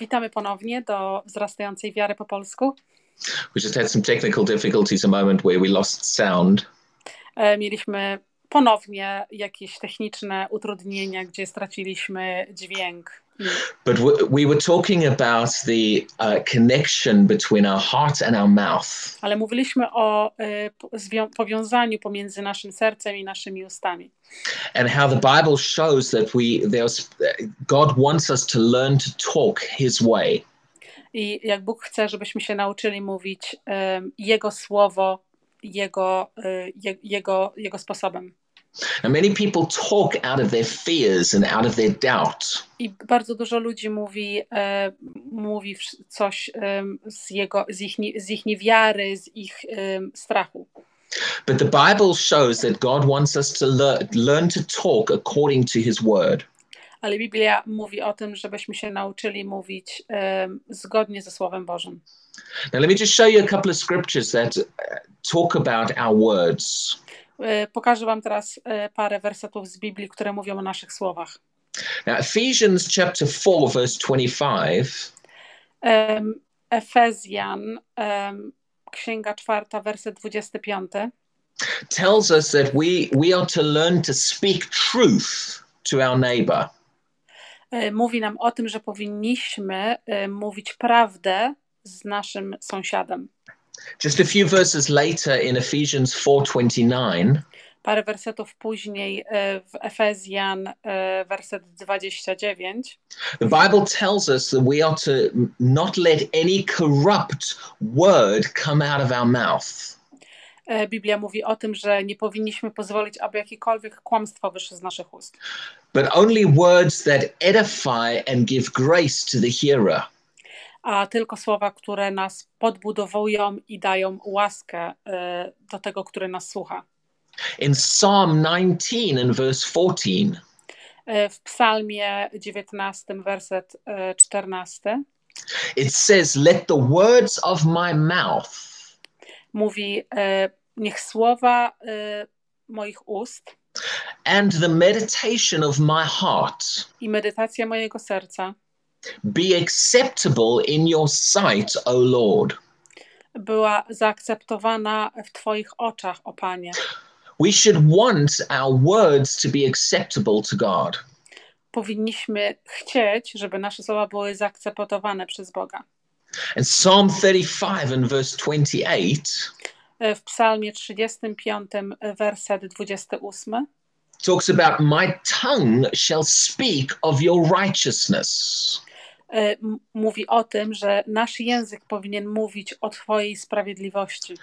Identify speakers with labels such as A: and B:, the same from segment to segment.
A: Witamy ponownie do wzrastającej wiary po polsku.
B: We just had some technical difficulties a moment where we lost sound.
A: E, Mieliśmy ponownie jakieś techniczne utrudnienia, gdzie straciliśmy dźwięk.
B: But w- we were talking about the uh, connection between our heart and our mouth.
A: Ale mówiliśmy o zwią- powiązaniu pomiędzy naszym sercem i naszymi ustami.
B: and how the Bible shows that we there's God wants us to learn to talk His way.
A: I jak Bóg chce, żebyśmy się nauczyli mówić em, Jego słowo, Jego, je, jego, jego sposobem.
B: And many people talk out of their fears and out of their doubt.
A: I bardzo dużo ludzi mówi, e, mówi coś em, z, jego, z, ich, z ich niewiary, z ich em, strachu.
B: But the Bible shows that God wants us to learn learn to talk according to His word.
A: Ale Biblia mówi o tym, żebyśmy się nauczyli mówić em, zgodnie ze Słowem Bożym.
B: Now, let me just show you a couple of scriptures that uh, talk about our words.
A: E, Pokażę Wam teraz e, parę wersetów z Biblii, które mówią o naszych słowach.
B: Now, Ephesians chapter 4, verse 25
A: Em, Efezjan, em, księga czwarta, werset 25.
B: tells us that we, we are to learn to speak truth to our neighbor.
A: e, Mówi nam o tym, że powinniśmy mówić prawdę z naszym sąsiadem.
B: Just a few verses later in Ephesians 4:29,
A: Parę wersetów później e, w Efezjan, e, werset 29.
B: the Bible tells us that we are to not let any corrupt word come out of our mouth,
A: E, Biblia mówi o tym, że nie powinniśmy pozwolić, aby jakiekolwiek kłamstwo wyszło z naszych ust,
B: but only words that edify and give grace to the hearer.
A: A tylko słowa, które nas podbudowują i dają łaskę e, do tego, który nas słucha.
B: In Psalm 19 and verse 14,
A: E, W Psalmie 19, werset e, 14
B: it says, "Let the words of my mouth
A: mówi: Niech słowa moich ust
B: and the meditation of my heart
A: i medytacja mojego serca
B: be acceptable in your sight, O Lord."
A: była zaakceptowana w Twoich oczach, o Panie.
B: We should want our words to be acceptable to God.
A: Powinniśmy chcieć, żeby nasze słowa były zaakceptowane przez Boga.
B: And Psalm 35 and verse 28
A: E, W Psalmie 35, werset 28
B: talks about my tongue shall speak of your righteousness.
A: E, mówi o tym, że nasz język powinien mówić o Twojej sprawiedliwości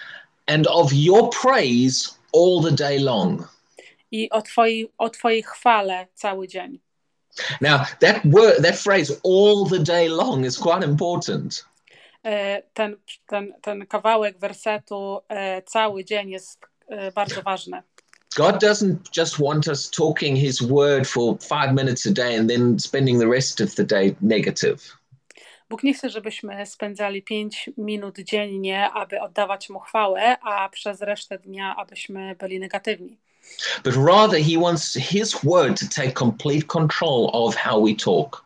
B: and of your praise all the day long.
A: i o Twojej, o twojej chwale cały dzień.
B: Now, that word, that phrase all the day long is quite important.
A: E, Ten, ten, ten kawałek wersetu e, cały dzień jest bardzo ważny.
B: God doesn't just want us talking his word for five minutes a day and then spending the rest of the day negative.
A: Bóg nie chce, żebyśmy spędzali 5 minut dziennie, aby oddawać Mu chwałę, a przez resztę dnia, abyśmy byli negatywni.
B: But rather, he wants his word to take complete control of how we talk.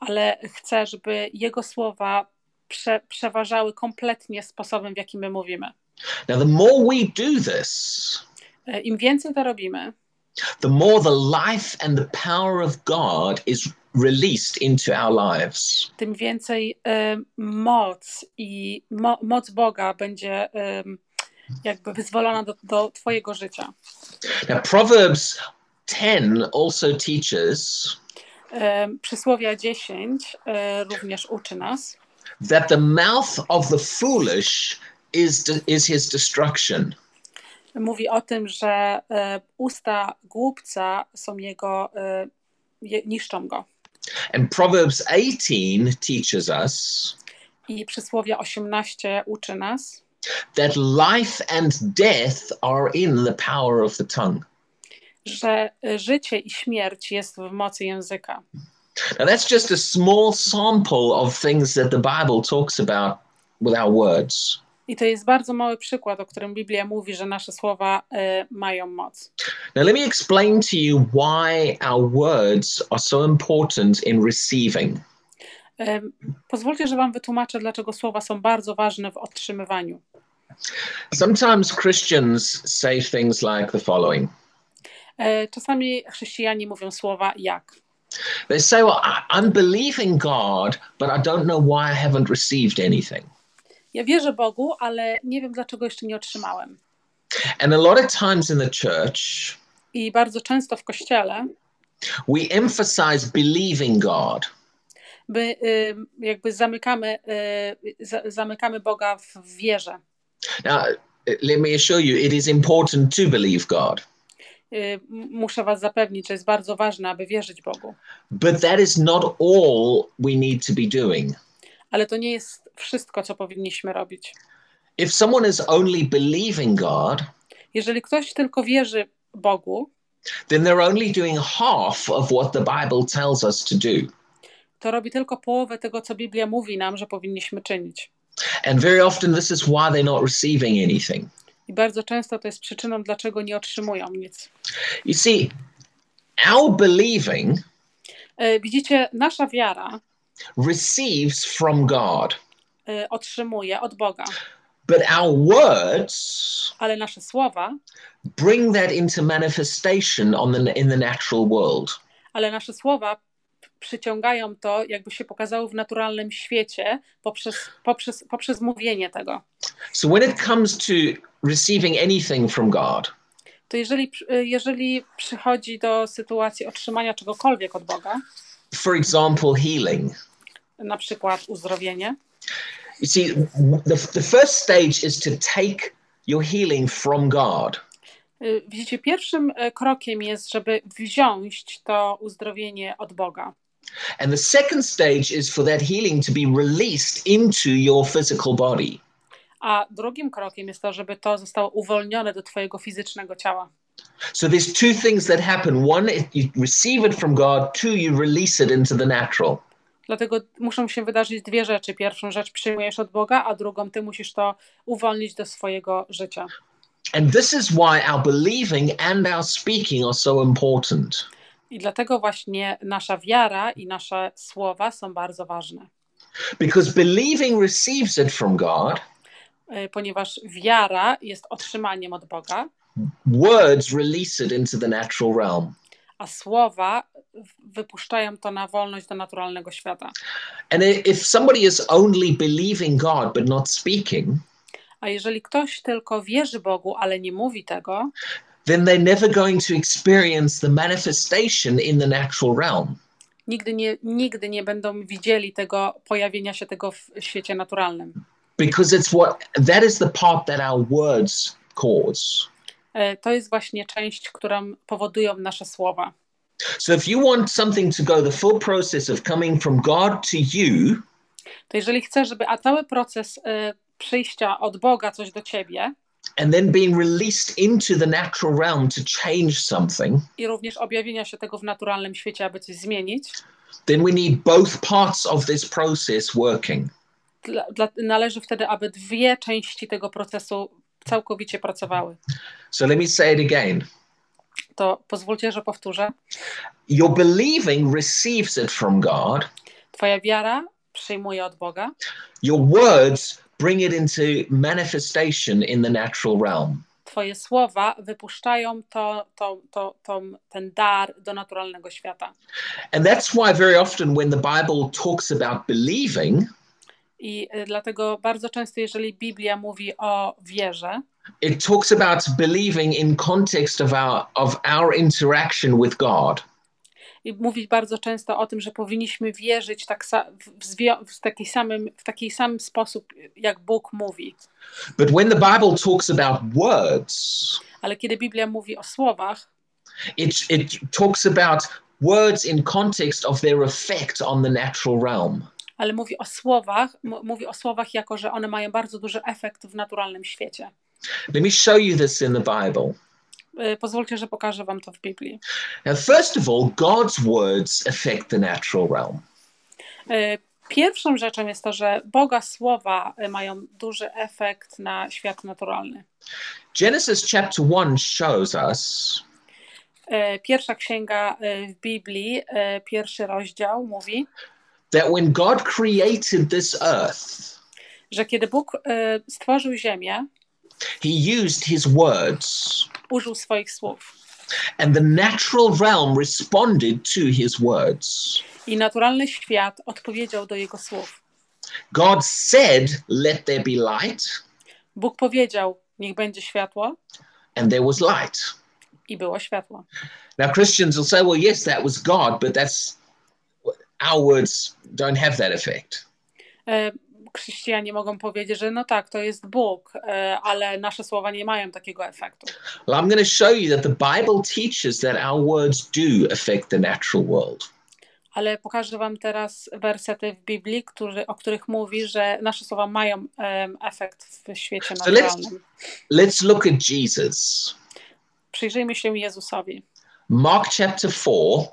A: Ale chce, żeby Jego słowa prze, przeważały kompletnie sposobem, w jakim my mówimy.
B: Now, the more we do this,
A: Im więcej to robimy,
B: the more the life and the power of God is released into our lives.
A: tym więcej e, moc i mo, moc Boga będzie e, jakby wyzwolona do, do Twojego życia.
B: Now, Proverbs 10 also teaches
A: E, Przysłowia 10 e, również uczy nas,
B: that the mouth of the foolish is, is his destruction,
A: mówi o tym, że e, usta głupca są jego, e, niszczą go.
B: and Proverbs 18 teaches us
A: I przysłowie 18 uczy nas,
B: that life and death are in the power of the tongue.
A: że e, życie i śmierć jest w mocy języka.
B: Now, that's just a small sample of things that the Bible talks about with our words.
A: I to jest bardzo mały przykład, o którym Biblia mówi, że nasze słowa e, mają moc.
B: Now, let me explain to you why our words are so important in receiving.
A: Em, Pozwólcie, że Wam wytłumaczę, dlaczego słowa są bardzo ważne w otrzymywaniu.
B: Sometimes Christians say things like the following
A: E, Czasami chrześcijanie mówią słowa jak.
B: They say, Well, I- I'm believing God, but I don't know why I haven't received anything.
A: Ja wierzę Bogu, ale nie wiem, dlaczego jeszcze nie otrzymałem.
B: And a lot of times in the church,
A: I bardzo często w kościele
B: we emphasize believing God.
A: by, y, jakby zamykamy, y, za- zamykamy Boga w wierze.
B: Now, let me assure you, it is important to believe God,
A: Y, Muszę Was zapewnić, że jest bardzo ważne, aby wierzyć Bogu.
B: but that is not all we need to be doing.
A: Ale to nie jest wszystko, co powinniśmy robić.
B: If someone is only believing God,
A: Jeżeli ktoś tylko wierzy Bogu,
B: then they're only doing half of what the Bible tells us to do.
A: to robi tylko połowę tego, co Biblia mówi nam, że powinniśmy czynić.
B: And very often, this is why they're not receiving anything.
A: I bardzo często to jest przyczyną, dlaczego nie otrzymują nic.
B: You see, our believing
A: E, Widzicie, nasza wiara
B: receives from God,
A: e, otrzymuje od Boga,
B: but our words
A: ale nasze słowa,
B: bring that into manifestation on the, in the natural world.
A: ale nasze słowa przyciągają to, jakby się pokazało w naturalnym świecie poprzez, poprzez, poprzez mówienie tego.
B: So when it comes to receiving anything from God,
A: To jeżeli, przy- jeżeli przychodzi do sytuacji otrzymania czegokolwiek od Boga,
B: for example, healing,
A: na przykład uzdrowienie,
B: you see, the, the first stage is to take your healing from God.
A: y, widzicie, pierwszym e, krokiem jest, żeby wziąć to uzdrowienie od Boga.
B: And the second stage is for that healing to be released into your physical body.
A: A drugim krokiem jest to, żeby to zostało uwolnione do Twojego fizycznego ciała.
B: So there's two things that happen. One, you receive it from God. Two, you release it into the natural.
A: Dlatego muszą się wydarzyć dwie rzeczy. Pierwszą rzecz przyjmujesz od Boga, a drugą ty musisz to uwolnić do swojego życia.
B: And this is why our believing and our speaking are so important.
A: I dlatego właśnie nasza wiara i nasze słowa są bardzo ważne.
B: Because believing receives it from God,
A: Y, Ponieważ wiara jest otrzymaniem od Boga,
B: words release it into the natural realm.
A: a słowa wypuszczają to na wolność do naturalnego świata.
B: And if somebody is only believing God but not speaking,
A: A jeżeli ktoś tylko wierzy Bogu, ale nie mówi tego,
B: then they're never going to experience the manifestation in the natural realm.
A: nigdy nie, nigdy nie będą widzieli tego pojawienia się tego w świecie naturalnym.
B: Because it's what that is the part that our words cause.
A: E, To jest właśnie część, którą powodują nasze słowa.
B: So if you want something to go the full process of coming from God to you,
A: To jeżeli chcesz, żeby a cały proces e, przyjścia od Boga coś do ciebie
B: and then being released into the natural realm to change something,
A: i również objawienia się tego w naturalnym świecie, aby coś zmienić,
B: then we need both parts of this process working.
A: dla, dla, należy wtedy, aby dwie części tego procesu całkowicie pracowały.
B: So let me say it again.
A: To pozwólcie, że powtórzę.
B: Your believing receives it from God.
A: Twoja wiara przyjmuje od Boga,
B: Your words bring it into manifestation in the natural realm.
A: Twoje słowa wypuszczają to, to, to, to, ten dar do naturalnego świata.
B: And that's why very often when the Bible talks about believing,
A: I y, dlatego bardzo często, jeżeli Biblia mówi o wierze,
B: it talks about believing in context of our of our interaction with God.
A: i mówi bardzo często o tym, że powinniśmy wierzyć tak w, w, taki samym, w taki sam sposób, jak Bóg mówi.
B: But when the Bible talks about words,
A: Ale kiedy Biblia mówi o słowach,
B: it it talks about words in context of their effect on the natural realm.
A: Ale mówi o słowach, mówi o słowach jako, że one mają bardzo duży efekt w naturalnym świecie.
B: Let me show you this in the Bible.
A: Y, Pozwólcie, że pokażę wam to w Biblii.
B: Now, first of all, God's words affect the natural realm.
A: Y, Pierwszą rzeczą jest to, że Boga słowa y, mają duży efekt na świat naturalny.
B: Genesis chapter 1 shows us
A: Pierwsza księga w Biblii, pierwszy rozdział mówi,
B: that when God created this earth,
A: że kiedy Bóg e, stworzył ziemię,
B: he used his words,
A: użył swoich słów.
B: and the natural realm responded to his words.
A: I naturalny świat odpowiedział do jego słów.
B: God said, Let there be light,
A: Bóg powiedział: Niech będzie światło,
B: and there was light.
A: i było światło.
B: Now, Christians will say, Well, yes, that was God, but that's our words don't have that effect.
A: E, Chrześcijanie mogą powiedzieć, że no tak, to jest Bóg, e, ale nasze słowa nie mają takiego efektu.
B: Well, I'm going to show you that the Bible teaches that our words do affect the natural world.
A: Ale pokażę Wam teraz wersety w Biblii, który, o których mówi, że nasze słowa mają em, efekt w świecie
B: So let's-
A: naturalnym.
B: Let's look at Jesus.
A: Przyjrzyjmy się Jezusowi.
B: Mark chapter 4,
A: Em,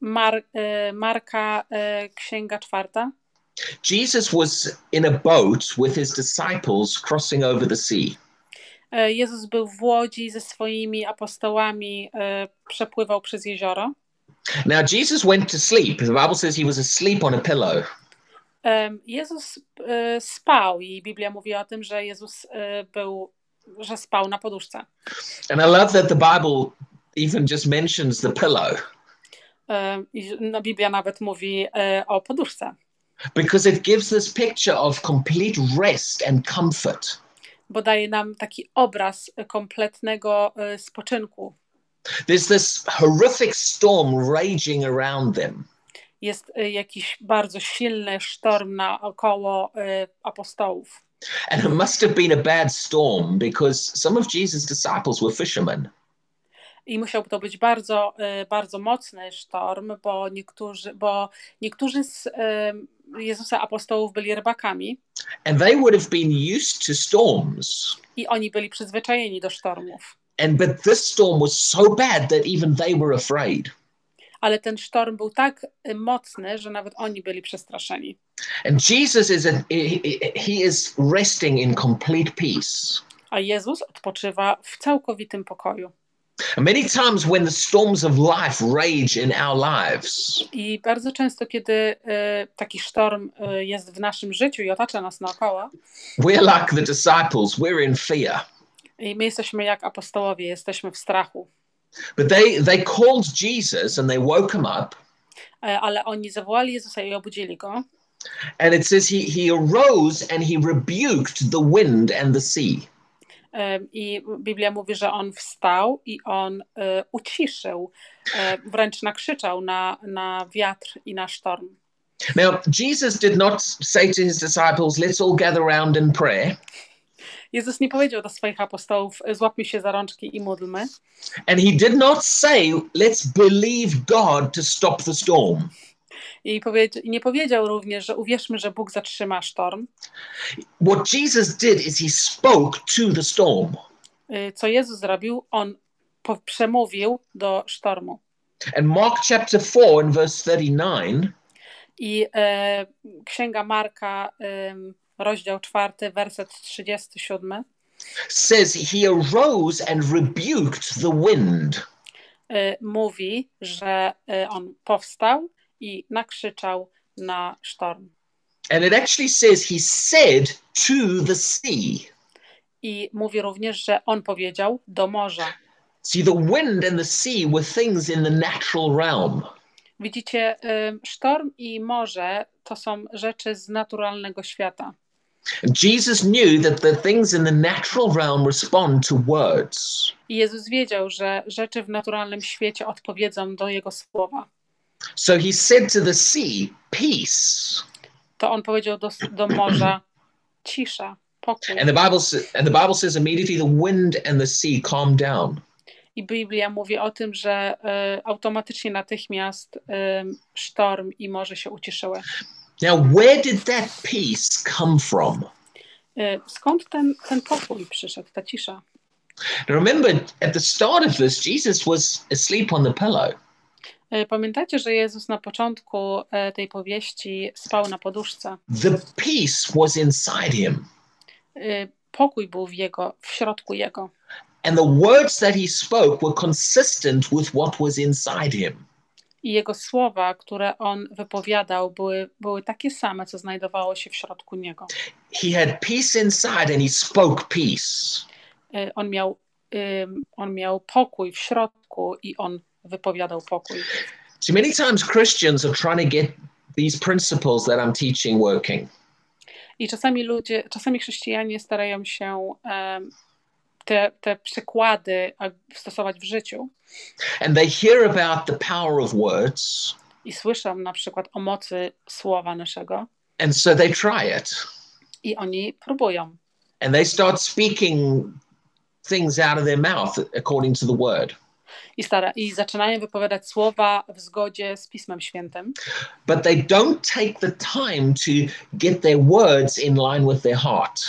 A: Mar, e, Marka, e, księga czwarta.
B: Jesus was in a boat with his disciples crossing over the sea.
A: E, Jezus był w łodzi ze swoimi apostołami, przepływał przez jezioro.
B: Now, Jesus went to sleep. The Bible says he was asleep on a pillow.
A: Jezus spał i Biblia mówi o tym, że Jezus był, że spał na poduszce.
B: And I love that the Bible even just mentions the pillow
A: I no, Biblia nawet mówi e, o poduszce,
B: because it gives this picture of complete rest and comfort.
A: bo daje nam taki obraz kompletnego e, spoczynku.
B: There's this horrific storm raging around them.
A: Jest e, jakiś bardzo silny sztorm naokoło apostołów.
B: And it must have been a bad storm because some of Jesus' disciples were fishermen.
A: I musiał to być bardzo, e, bardzo mocny sztorm, bo niektórzy, bo niektórzy z e, Jezusa apostołów byli rybakami
B: And they would have been used to storms.
A: i oni byli przyzwyczajeni do sztormów.
B: And but this storm was so bad that even they were afraid.
A: Ale ten sztorm był tak e, mocny, że nawet oni byli przestraszeni.
B: And Jesus is a, he is resting in complete peace.
A: A Jezus odpoczywa w całkowitym pokoju.
B: And many times when the storms of life rage in our lives,
A: I bardzo często, kiedy e, taki sztorm e, jest w naszym życiu i otacza nas naokoło,
B: we're like the disciples, we're in fear.
A: i my jesteśmy jak apostołowie, jesteśmy w strachu.
B: But they they called Jesus and they woke him up.
A: E, Ale oni zawołali Jezusa i obudzili go.
B: And it says he he arose and he rebuked the wind and the sea.
A: I Biblia mówi, że on wstał i on e, uciszył, e, wręcz nakrzyczał na, na wiatr i na sztorm.
B: Now, Jesus did not say to his disciples, let's all gather around in prayer.
A: Jezus nie powiedział do swoich apostołów, złapmy się za rączki i módlmy.
B: And he did not say, let's believe God to stop the storm.
A: I, i nie powiedział również, że uwierzmy, że Bóg zatrzyma sztorm.
B: What Jesus did is he spoke to the storm.
A: Y, Co Jezus zrobił? On przemówił do sztormu.
B: And Mark chapter 4 and verse 39
A: I e, Księga Marka, em, rozdział 4, werset 37,
B: says he arose and rebuked the wind.
A: e, mówi, że e, on powstał i nakrzyczał na sztorm.
B: And it actually says he said to the sea.
A: I mówi również, że on powiedział do morza.
B: See, the wind and the sea were things in the natural realm.
A: Widzicie, sztorm i morze to są rzeczy z naturalnego świata.
B: Jesus knew that the things in the natural realm respond to words.
A: I Jezus wiedział, że rzeczy w naturalnym świecie odpowiedzą do Jego słowa.
B: So he said to the sea, Peace.
A: To on powiedział do, do morza: cisza, pokój.
B: And the Bible and the Bible says immediately the wind and the sea calmed down.
A: I Biblia mówi o tym, że e, automatycznie natychmiast e, sztorm i morze się uciszyły.
B: Now, where did that peace come from?
A: E, skąd ten, ten pokój przyszedł, ta cisza?
B: Remember, at the start of this, Jesus was asleep on the pillow.
A: E, pamiętacie, że Jezus na początku e, tej powieści spał na poduszce?
B: The peace was inside him.
A: E, pokój był w jego, w środku jego.
B: And the words that he spoke were consistent with what was inside him.
A: I jego słowa, które on wypowiadał, były, były takie same, co znajdowało się w środku niego.
B: He had peace inside and he spoke peace.
A: On miał, on miał pokój w środku i on wypowiadał pokój.
B: See, many times Christians are trying to get these principles that I'm teaching working.
A: I czasami ludzie, czasami chrześcijanie starają się em, te, te przykłady stosować w życiu
B: And they hear about the power of words,
A: i słyszą na przykład o mocy słowa naszego
B: and so they try it.
A: i oni próbują.
B: And they start speaking things out of their mouth according to the word.
A: I, stara, I zaczynają wypowiadać słowa w zgodzie z Pismem Świętym,
B: But they don't take the time to get their words in line with their heart.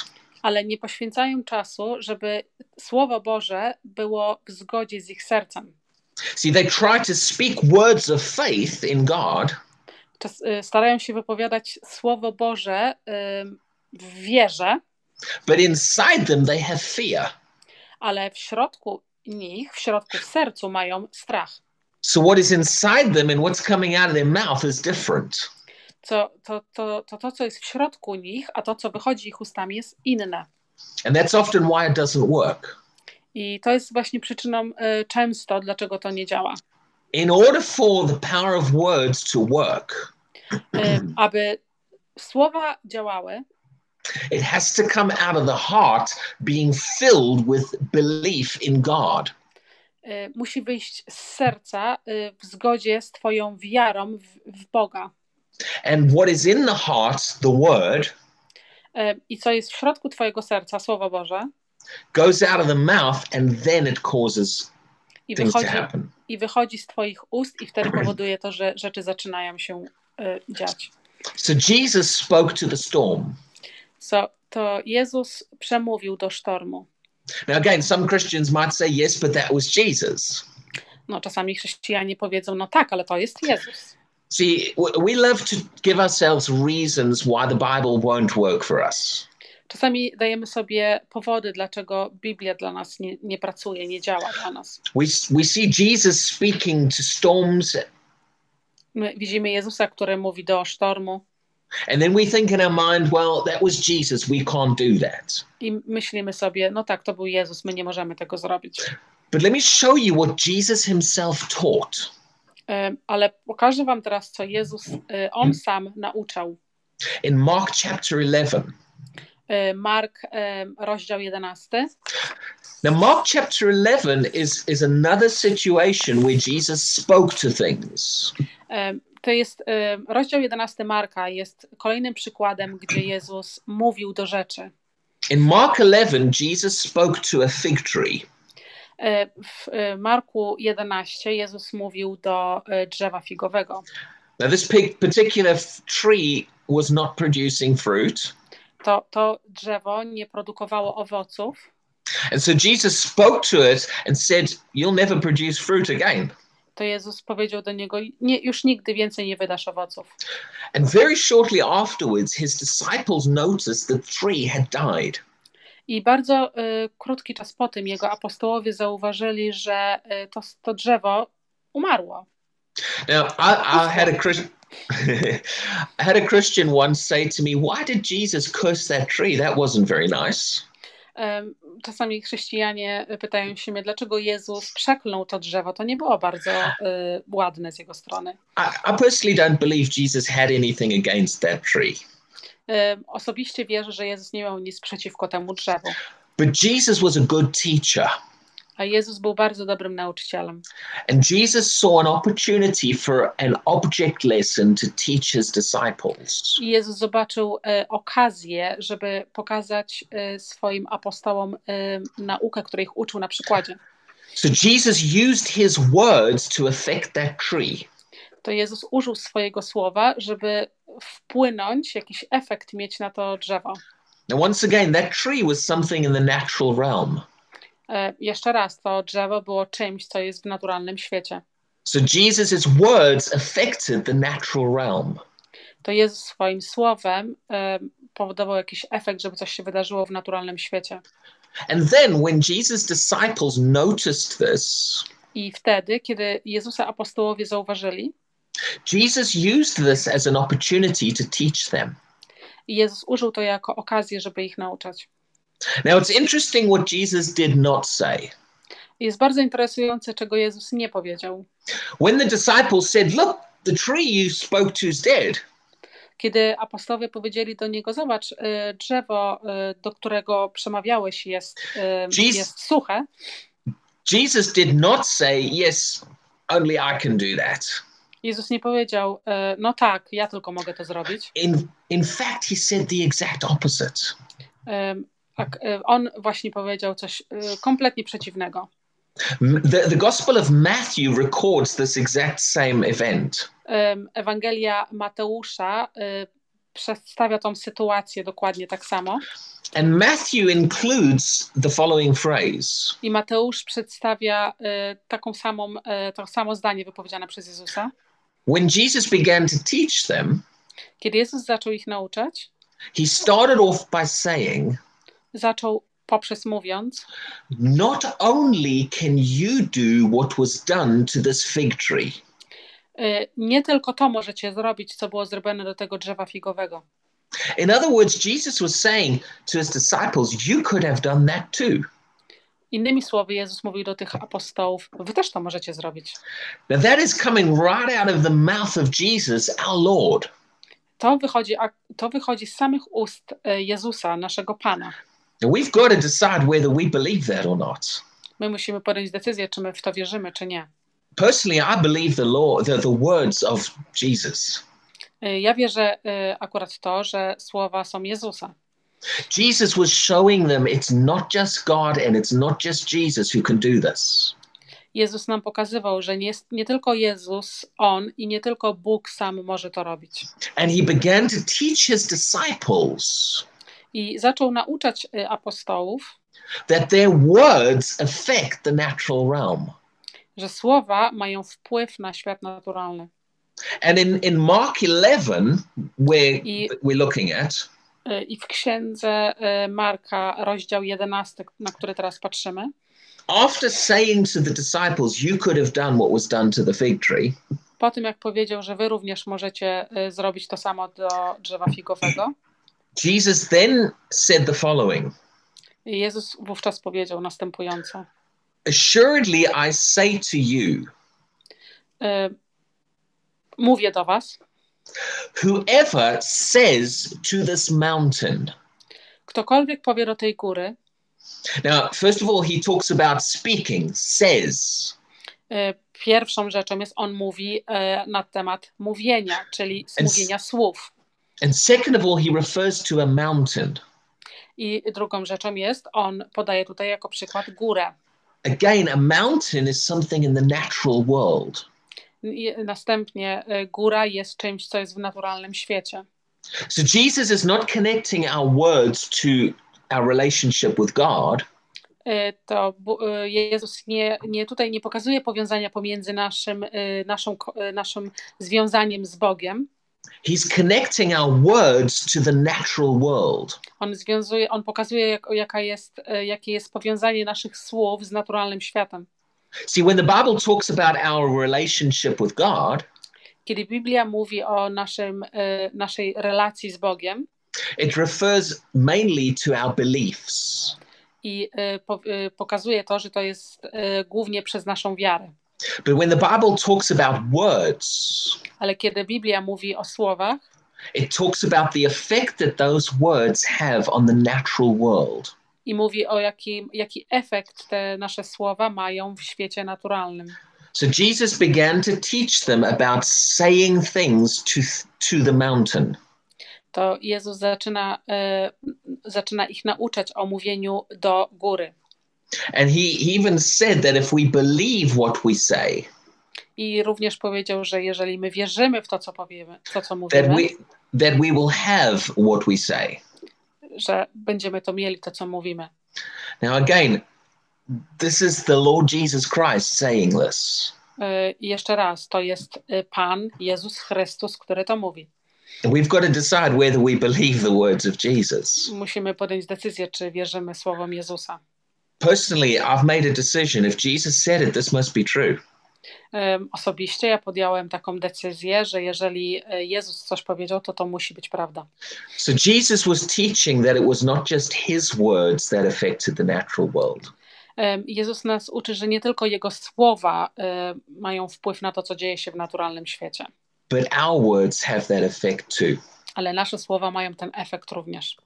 A: ale nie poświęcają czasu, żeby Słowo Boże było w zgodzie z ich sercem.
B: See, they try to speak words of faith in God,
A: Czas, y, starają się wypowiadać Słowo Boże ym, w wierze,
B: but inside them they have fear.
A: ale w środku nich, w środku w sercu mają strach.
B: So what is inside them and what's coming out of their mouth is different.
A: Co, to, to, to, to, co jest w środku nich, a to, co wychodzi ich ustami, jest inne.
B: And that's often why it doesn't work.
A: I to jest właśnie przyczyną y, często, dlaczego to nie działa.
B: In order for the power of words to work,
A: Y, aby słowa działały,
B: it has to come out of the heart being filled with belief in God.
A: y, musi wyjść z serca y, w zgodzie z Twoją wiarą w, w Boga.
B: And what is in the heart, the word,
A: Y, I co jest w środku Twojego serca, Słowo Boże,
B: goes out of the mouth and then it causes
A: i
B: things to
A: wychodzi,
B: happen.
A: i wychodzi z Twoich ust, i wtedy powoduje to, że rzeczy zaczynają się y, dziać.
B: So Jesus spoke to the storm.
A: So, to Jezus przemówił do sztormu.
B: Now, again, some Christians might say, yes, but that was Jesus.
A: No, czasami chrześcijanie powiedzą, no tak, ale to jest Jezus.
B: See, we love to give ourselves reasons why the Bible won't work for us.
A: Czasami dajemy sobie powody, dlaczego Biblia dla nas nie, nie pracuje, nie działa dla nas.
B: We, we see Jesus speaking to storms,
A: My widzimy Jezusa, który mówi do sztormu
B: and then we think in our mind, well, that was Jesus. We can't do that.
A: i myślimy sobie, no tak, to był Jezus, my nie możemy tego zrobić.
B: But let me show you what Jesus himself taught.
A: Ale pokażę wam teraz, co Jezus, e, On sam nauczał.
B: In Mark chapter 11.
A: E, Mark, rozdział 11.
B: Now, Mark chapter 11 is, is another situation where Jesus spoke to things.
A: To jest em, rozdział 11 Marka, jest kolejnym przykładem, gdzie Jezus mówił do rzeczy.
B: In Mark 11, Jesus spoke to a fig tree.
A: E, W e, Marku 11 Jezus mówił do drzewa figowego.
B: Now, this particular tree was not producing fruit.
A: To, to drzewo nie produkowało owoców,
B: And so Jesus spoke to it and said, You'll never produce fruit again.
A: To Jezus powiedział do niego: nie, Już nigdy więcej nie wydasz owoców.
B: And very shortly afterwards, his disciples noticed the tree had died.
A: I bardzo e, krótki czas po tym jego apostołowie zauważyli, że e, to, to drzewo umarło.
B: Now, I, I had a I had a Christian once say to me, "Why did Jesus curse that tree? That wasn't very nice."
A: Czasami chrześcijanie pytają się mnie, dlaczego Jezus przeklął to drzewo. To nie było bardzo e, ładne z jego strony.
B: I, I personally don't believe Jesus had anything against that tree,
A: Osobiście wierzę, że Jezus nie miał nic przeciwko temu drzewu.
B: but Jesus was a good teacher,
A: A Jezus był bardzo dobrym nauczycielem.
B: and Jesus saw an opportunity for an object lesson to teach his disciples.
A: I Jezus zobaczył e, okazję, żeby pokazać e, swoim apostołom e, naukę, której ich uczył na przykładzie.
B: So Jesus used his words to affect that tree.
A: To Jezus użył swojego słowa, żeby wpłynąć, jakiś efekt mieć na to drzewo.
B: Now, once again, that tree was something in the natural realm.
A: E, Jeszcze raz, to drzewo było czymś, co jest w naturalnym świecie.
B: So Jesus' words affected the natural realm.
A: To Jezus swoim słowem e, powodował jakiś efekt, żeby coś się wydarzyło w naturalnym świecie.
B: And then when Jesus' disciples noticed this,
A: I wtedy, kiedy Jezusa apostołowie zauważyli,
B: Jesus used this as an opportunity to teach them.
A: Jezus użył to jako okazję, żeby ich nauczać.
B: Now, it's interesting what Jesus did not say.
A: Jest bardzo interesujące, czego Jezus nie powiedział.
B: When the disciples said, Look, the tree you spoke to is dead,
A: Kiedy apostołowie powiedzieli do niego, zobacz, y, drzewo, y, do którego przemawiałeś jest, y,
B: Jeez.
A: jest suche,
B: Jesus did not say, Yes, only I can do that.
A: Jezus nie powiedział, no tak, ja tylko mogę to zrobić.
B: In, in fact, he said the exact opposite.
A: Tak, y, On właśnie powiedział coś y, kompletnie przeciwnego.
B: The, the Gospel of Matthew records this exact same event.
A: Ewangelia Mateusza y, przedstawia tą sytuację dokładnie tak samo.
B: And Matthew includes the following phrase
A: I Mateusz przedstawia taką samą, to samo zdanie wypowiedziane przez Jezusa.
B: When Jesus began to teach them,
A: Kiedy Jezus zaczął ich nauczać,
B: he started off by saying,
A: zaczął poprzez mówiąc,
B: Not only can you do what was done to this fig tree,
A: y, nie tylko to możecie zrobić, co było zrobione do tego drzewa figowego.
B: in other words, Jesus was saying to his disciples, You could have done that too.
A: Innymi słowy, Jezus mówił do tych apostołów, wy też to możecie zrobić.
B: Now, that is coming right out of the mouth of Jesus, our Lord.
A: To wychodzi, to wychodzi z samych ust y, Jezusa, naszego Pana.
B: We've got to decide whether we believe that or not.
A: My musimy podjąć decyzję, czy my w to wierzymy, czy nie.
B: Personally, I believe the law, the, the words of Jesus.
A: Y, Ja wierzę y, akurat to, że słowa są Jezusa.
B: Jesus was showing them it's not just God and it's not just Jesus who can do this.
A: Jezus nam pokazywał, że nie, nie tylko Jezus, On i nie tylko Bóg sam może to robić.
B: And he began to teach his disciples
A: I zaczął nauczać y, apostołów,
B: that their words affect the natural realm.
A: że słowa mają wpływ na świat naturalny.
B: And in, in Mark 11, where
A: I-
B: we're looking at,
A: Y, I w księdze y, Marka, rozdział 11, na który teraz patrzymy,
B: after saying to the disciples, You could have done what was done to the fig tree,
A: po tym jak powiedział, że wy również możecie zrobić to samo do drzewa figowego,
B: Jesus then said the following
A: Jezus wówczas powiedział następująco.
B: Assuredly, I say to you,
A: Y, Mówię do was,
B: whoever says to this mountain,
A: ktokolwiek powie do tej góry,
B: Now, first of all, he talks about speaking, says.
A: y, pierwszą rzeczą jest, on mówi y, na temat mówienia, czyli mówienia słów.
B: And second of all, he refers to a mountain.
A: I drugą rzeczą jest, on podaje tutaj jako przykład górę.
B: Again, a mountain is something in the natural world.
A: I następnie y, góra jest czymś, co jest w naturalnym świecie.
B: So Jesus is not connecting our words to our relationship with God.
A: Y, To y, Jezus nie, nie tutaj nie pokazuje powiązania pomiędzy naszym, naszą, naszym związaniem z Bogiem.
B: He's connecting our words to the natural world.
A: On związuje, on pokazuje, jak, jaka jest, y, jakie jest powiązanie naszych słów z naturalnym światem.
B: See, when the Bible talks about our relationship with God,
A: Kiedy Biblia mówi o naszym, y, naszej relacji z Bogiem
B: it refers mainly to our beliefs.
A: i y, pokazuje to, że to jest głównie przez naszą wiarę.
B: But when the Bible talks about words,
A: Ale kiedy Biblia mówi o słowach,
B: it talks about the effect that those words have on the natural world.
A: i mówi o jaki, jaki efekt te nasze słowa mają w świecie naturalnym.
B: So Jesus began to teach them about saying things to, to the mountain.
A: To Jezus zaczyna, e, zaczyna ich nauczać o mówieniu do góry.
B: And he, he even said that if we believe what we say,
A: I również powiedział, że jeżeli my wierzymy w to, co powiemy, to, co
B: that
A: mówimy,
B: we that we will have what we say.
A: że będziemy to mieli, to, co mówimy.
B: Now again, this is the Lord Jesus Christ saying this.
A: E, I jeszcze raz, to jest e, Pan Jezus Chrystus, który to mówi.
B: We've got to decide whether we believe the words of Jesus.
A: Musimy podjąć decyzję, czy wierzymy słowom Jezusa.
B: Personally, I've made a decision. If Jesus said it, this must be true.
A: Osobiście ja podjąłem taką decyzję, że jeżeli e, Jezus coś powiedział, to to musi być prawda.
B: So Jesus was teaching that it was not just his words that affected the natural world,
A: Jezus nas uczy, że nie tylko Jego słowa e, mają wpływ na to, co dzieje się w naturalnym świecie,
B: but our words have that effect too.
A: ale nasze słowa mają ten efekt również.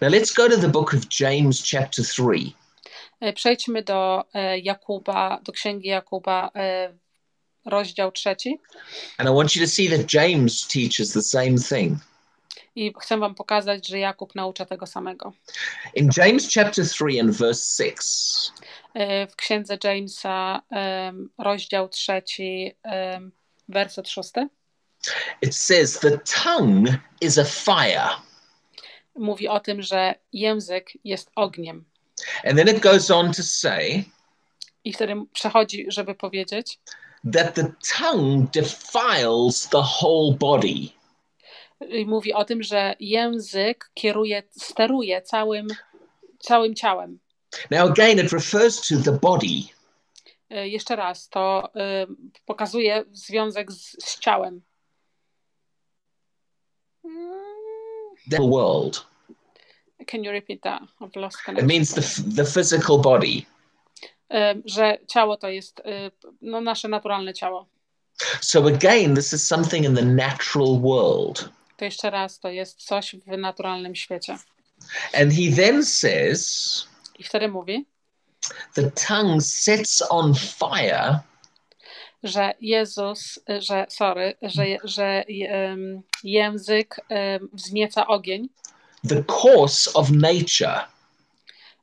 B: Now let's go to the book of James, chapter 3.
A: E, Przejdźmy do e, Jakuba, do księgi Jakuba, e, rozdział trzeci.
B: And I want you to see that James teaches the same thing.
A: I chcę Wam pokazać, że Jakub naucza tego samego.
B: In James chapter 3 and verse 6,
A: E, W księdze Jamesa, rozdział trzeci, werset szósty,
B: it says, The tongue is a fire.
A: mówi o tym, że język jest ogniem.
B: And then it goes on to say
A: I wtedy przechodzi, żeby powiedzieć,
B: that the tongue defiles the whole body.
A: i mówi o tym, że język kieruje, steruje całym, całym ciałem.
B: Now, again, it refers to the body.
A: E, Jeszcze raz, to e, pokazuje związek z, z ciałem.
B: The world.
A: Can you repeat that? I've lost
B: It
A: connection.
B: means the, the physical body.
A: E, Że ciało to jest e, no, nasze naturalne ciało.
B: So, again, this is something in the natural world.
A: To jeszcze raz, to jest coś w naturalnym świecie.
B: And he then says,
A: I wtedy mówi,
B: the tongue sets on fire
A: że Jezus, że, sorry, że, że em, język em, wznieca ogień,
B: the course of nature.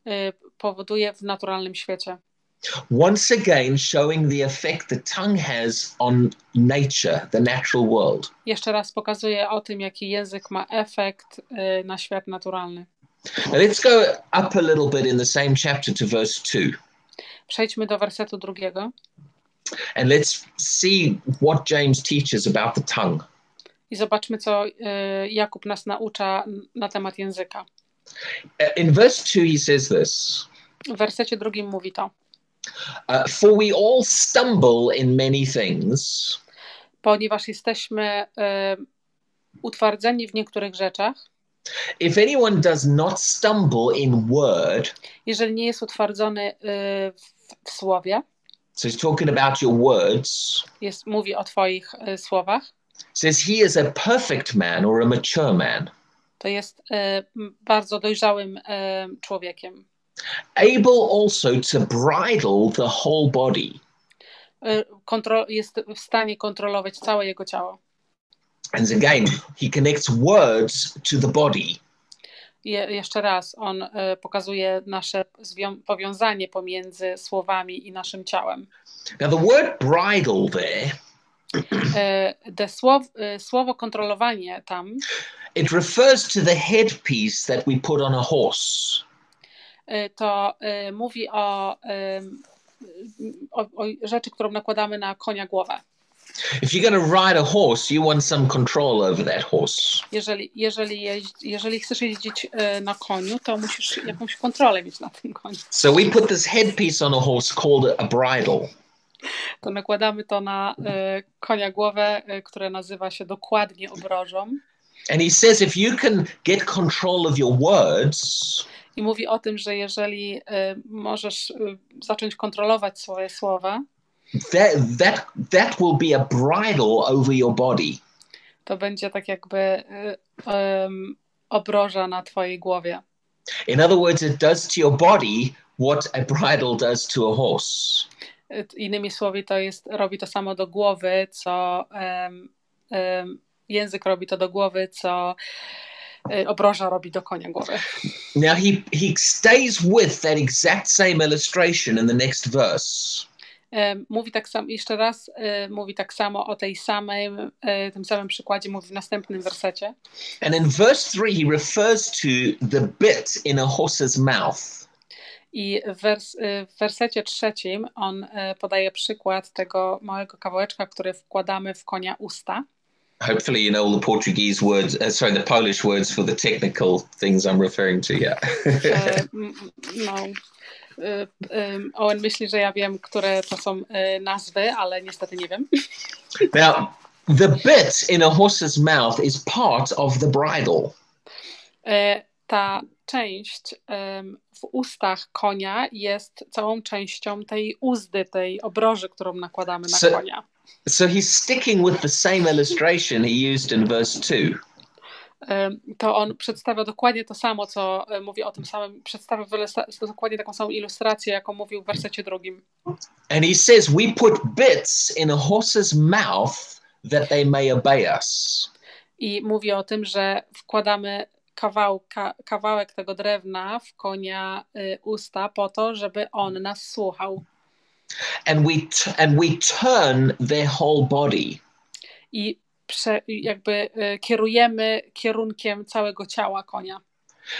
A: y, powoduje w naturalnym świecie.
B: Once again, showing the effect the tongue has on nature, the natural world.
A: Jeszcze raz pokazuje o tym, jaki język ma efekt y, na świat naturalny.
B: Now let's go up a little bit in the same chapter to verse 2.
A: Przejdźmy do wersetu drugiego
B: And let's see what James teaches about the tongue.
A: I zobaczmy, co y, Jakub nas naucza na temat języka.
B: Uh, In verse 2, he says this
A: W wersecie drugim mówi to.
B: uh, For we all stumble in many things.
A: Ponieważ jesteśmy y, utwardzeni w niektórych rzeczach,
B: If anyone does not stumble in word,
A: jeżeli nie jest utwardzony y, w, w słowie,
B: so he's talking about your words,
A: jest, mówi o Twoich y, słowach,
B: says he is a perfect man or a mature man,
A: to jest m, bardzo dojrzałym y, człowiekiem.
B: able also to bridle the whole body.
A: Kontro- jest w stanie kontrolować całe jego ciało.
B: And again, he connects words to the body.
A: Je, jeszcze raz, on y, pokazuje nasze powiązanie pomiędzy słowami i naszym ciałem.
B: Now, the word bridle there,
A: Te słow, słowo kontrolowanie tam
B: it refers to the headpiece that we put on a horse.
A: to mówi o, ym, o, o rzeczy, którą nakładamy na konia głowę.
B: If you're going to ride a horse, you want some control over that horse.
A: Jeżeli, jeżeli, jeździ, jeżeli chcesz jeździć na koniu, to musisz jakąś kontrolę mieć na tym koniu.
B: So we put this headpiece on a horse called a bridle.
A: To nakładamy to na y, konia głowę, y, które nazywa się dokładnie obrożą.
B: And he says if you can get control of your words,
A: I mówi o tym, że jeżeli y, możesz zacząć kontrolować swoje słowa,
B: that that that will be a bridle over your body.
A: to będzie tak jakby ym, obroża na twojej głowie.
B: In other words, it does to your body what a bridle does to a horse.
A: Innymi słowy, to jest, robi to samo do głowy, co ym, ym, język robi to do głowy, co y, obroża robi do konia głowy.
B: Now he he stays with that exact same illustration in the next verse.
A: Mówi tak samo, jeszcze raz y, mówi tak samo o tej samej, y, tym samym przykładzie, mówi w następnym wersecie.
B: And in verse 3 he refers to the bit in a horse's mouth.
A: I w, wers, y, w wersecie trzecim on y, podaje przykład tego małego kawałeczka, który wkładamy w konia usta.
B: Hopefully you know all the Portuguese words, uh, sorry, the Polish words for the technical things I'm referring to, yeah.
A: No, y, Owen myśli, że ja wiem, które to są nazwy, ale niestety nie wiem.
B: Now, the bit in a horse's mouth is part of the bridle.
A: Ta część w ustach konia jest całą częścią tej uzdy, tej obroży, którą nakładamy na
B: So-
A: konia.
B: So he's sticking with the same illustration he used in verse 2.
A: Ym, To on przedstawia dokładnie to samo, co y, mówi o tym samym, przedstawia dokładnie taką samą ilustrację, jaką mówił w wersecie drugim.
B: And he says, We put bits in a horse's mouth that they may obey us.
A: I mówi o tym, że wkładamy kawałka, kawałek tego drewna w konia y, usta po to, żeby on nas słuchał.
B: And we, and we turn their whole body.
A: I prze, jakby y, kierujemy kierunkiem całego ciała konia.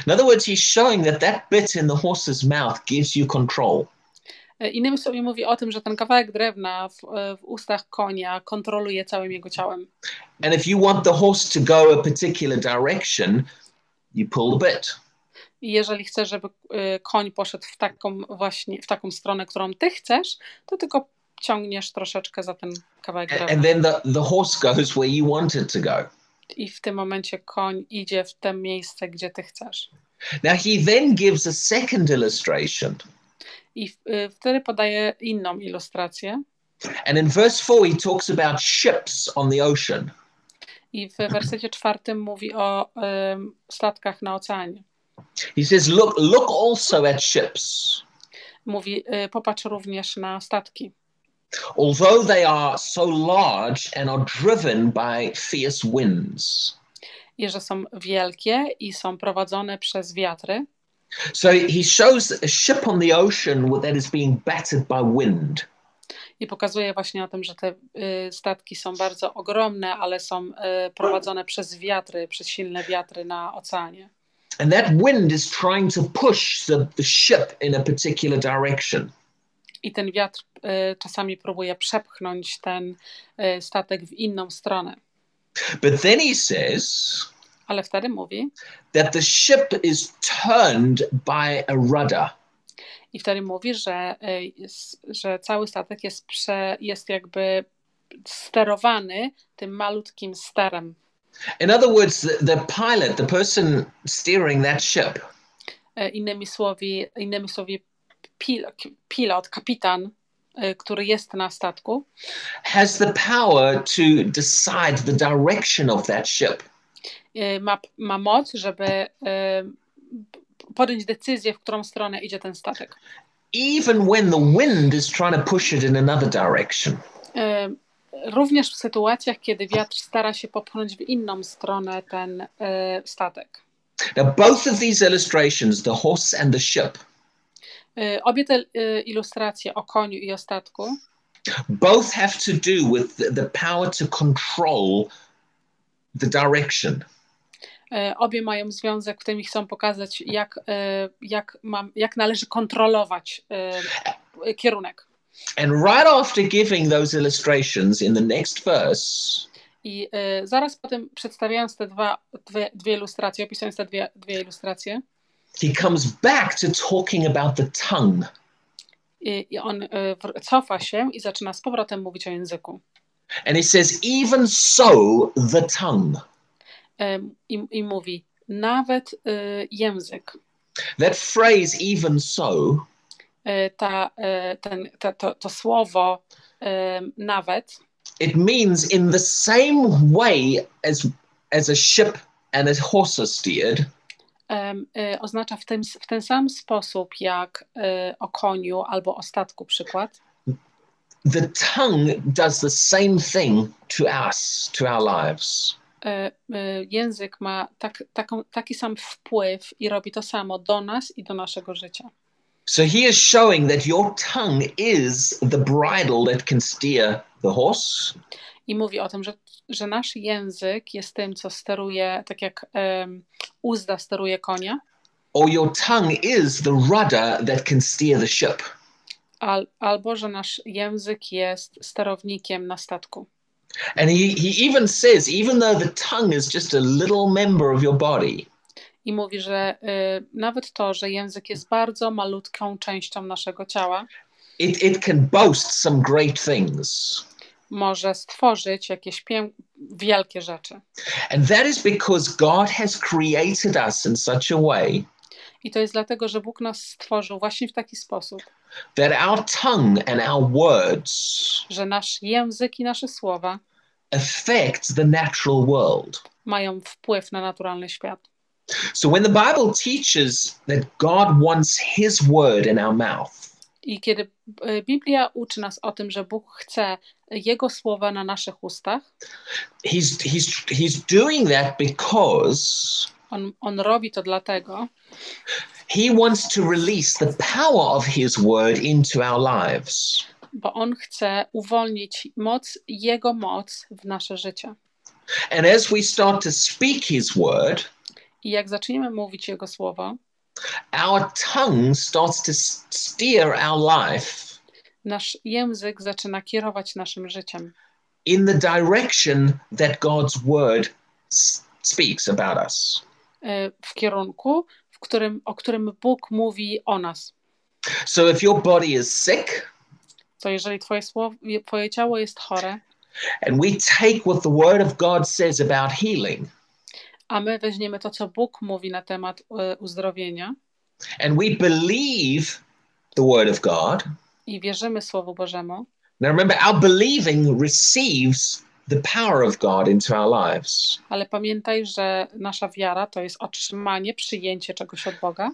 B: In other words, he's showing that that bit in the horse's mouth gives you control.
A: Y, Innymi słowy mówi o tym, że ten kawałek drewna w, w ustach konia kontroluje całym jego ciałem.
B: And if you want the horse to go a particular direction, you pull the bit.
A: I jeżeli chcesz, żeby y, koń poszedł w taką właśnie, w taką stronę, którą ty chcesz, to tylko ciągniesz troszeczkę za ten kawałek drewna.
B: And then the, the horse goes where you want it to go.
A: I w tym momencie koń idzie w to miejsce, gdzie ty chcesz.
B: Now, he then gives a second illustration.
A: I w- y, wtedy podaje inną ilustrację.
B: And in verse 4, he talks about ships on the ocean.
A: I w wersecie czwartym mówi o ym, statkach na oceanie.
B: He says, Look, look also at ships.
A: Mówi, y, popatrz również na statki.
B: although they are so large and are driven by fierce winds.
A: I że są wielkie i są prowadzone przez wiatry.
B: So he shows a ship on the ocean that is being battered by wind.
A: I pokazuje właśnie o tym, że te y, statki są bardzo ogromne, ale są y, prowadzone przez wiatry, przez silne wiatry na oceanie.
B: And that wind is trying to push the, the ship in a particular direction.
A: I ten wiatr y, czasami próbuje przepchnąć ten statek w inną stronę.
B: But then he says
A: Ale wtedy mówi,
B: that the ship is turned by a rudder.
A: I wtedy mówi, że, jest, że cały statek jest, prze, jest jakby sterowany tym malutkim sterem.
B: In other words, the, pilot, the person steering that ship,
A: E, Innymi słowy, innymi słowy pilot, pilot, kapitan, y, który jest na statku,
B: has the power to decide the direction of that ship.
A: ma, ma moc, żeby podjąć decyzję, w którą stronę idzie ten statek.
B: even when the wind is trying to push it in another direction.
A: Y, Również w sytuacjach, kiedy wiatr stara się popchnąć w inną stronę ten y, statek.
B: Now, both of these illustrations, the horse and the ship,
A: Y, Obie te ilustracje o koniu i o statku
B: both have to do with the power to control the direction.
A: Y, obie mają związek w tym i chcą pokazać, jak, y, jak, mam, jak należy kontrolować y, kierunek.
B: And right after giving those illustrations in the next verse,
A: I y, zaraz po tym, przedstawiając te dwa, dwie, dwie ilustracje, opisując te dwie, dwie ilustracje,
B: he comes back to talking about the tongue.
A: i, i on y, cofa się i zaczyna z powrotem mówić o języku.
B: And he says, even so, the tongue.
A: I, I mówi, nawet y, język,
B: That phrase, even so,
A: y, ta, y, ten, ta, to, to słowo nawet,
B: it means in the same way as, as a ship and a horse are steered,
A: ym, y, oznacza w, tym, w ten sam sposób jak y, o koniu albo o statku przykład.
B: the tongue does the same thing to us, to our lives.
A: Y, y, Język ma tak, taką, taki sam wpływ i robi to samo do nas i do naszego życia.
B: So he is showing that your tongue is the bridle that can steer the horse,
A: I mówi o tym, że, że nasz język jest tym, co steruje, tak jak um, uzda steruje konia,
B: or your tongue is the rudder that can steer the ship.
A: al, albo że nasz język jest sterownikiem na statku.
B: And he, he even says, even though the tongue is just a little member of your body,
A: I mówi, że y, nawet to, że język jest bardzo malutką częścią naszego ciała,
B: it, it can boast some great things.
A: może stworzyć jakieś wielkie rzeczy.
B: And that is because God has created us in such a way
A: I to jest dlatego, że Bóg nas stworzył właśnie w taki sposób,
B: that our tongue and our words
A: że nasz język i nasze słowa
B: affect the natural world.
A: mają wpływ na naturalny świat.
B: So when the Bible teaches that God wants his word in our mouth,
A: I kiedy y, Biblia uczy nas o tym, że Bóg chce Jego słowa na naszych ustach,
B: he's he's he's doing that because
A: on, on robi to dlatego,
B: he wants to release the power of his word into our lives.
A: bo On chce uwolnić moc, Jego moc w nasze życie.
B: And as we start to speak his word,
A: I jak zaczniemy mówić Jego słowo,
B: our tongue starts to steer our life
A: nasz język zaczyna kierować naszym życiem
B: in the direction that God's word speaks about us.
A: Y, w kierunku, w którym, o którym Bóg mówi o nas.
B: So if your body is sick
A: To jeżeli twoje, słowo, twoje ciało jest chore,
B: and we take what the word of God says about healing
A: a my weźmiemy to, co Bóg mówi na temat y, uzdrowienia
B: and we believe the word of God,
A: i wierzymy Słowu Bożemu,
B: now remember our believing receives the power of God into our lives.
A: ale pamiętaj, że nasza wiara to jest otrzymanie, przyjęcie czegoś od Boga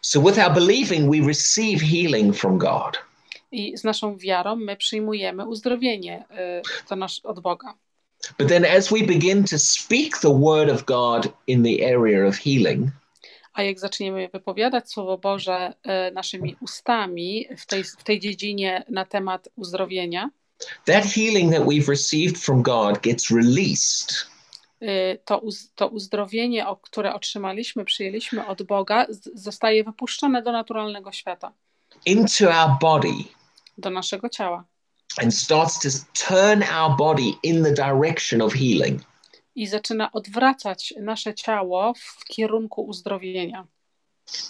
B: So with our believing, we receive healing from God.
A: i z naszą wiarą my przyjmujemy uzdrowienie y, to nasz, od Boga.
B: But then as we begin to speak the word of God in the area of healing,
A: A jak zaczniemy wypowiadać Słowo Boże y, naszymi ustami w tej, w tej dziedzinie na temat uzdrowienia,
B: that healing that we've received from God gets released
A: y, to, uz, to uzdrowienie, o które otrzymaliśmy, przyjęliśmy od Boga, zostaje wypuszczone do naturalnego świata,
B: into our body
A: do naszego ciała
B: and starts to turn our body in the direction of healing.
A: i zaczyna odwracać nasze ciało w kierunku uzdrowienia.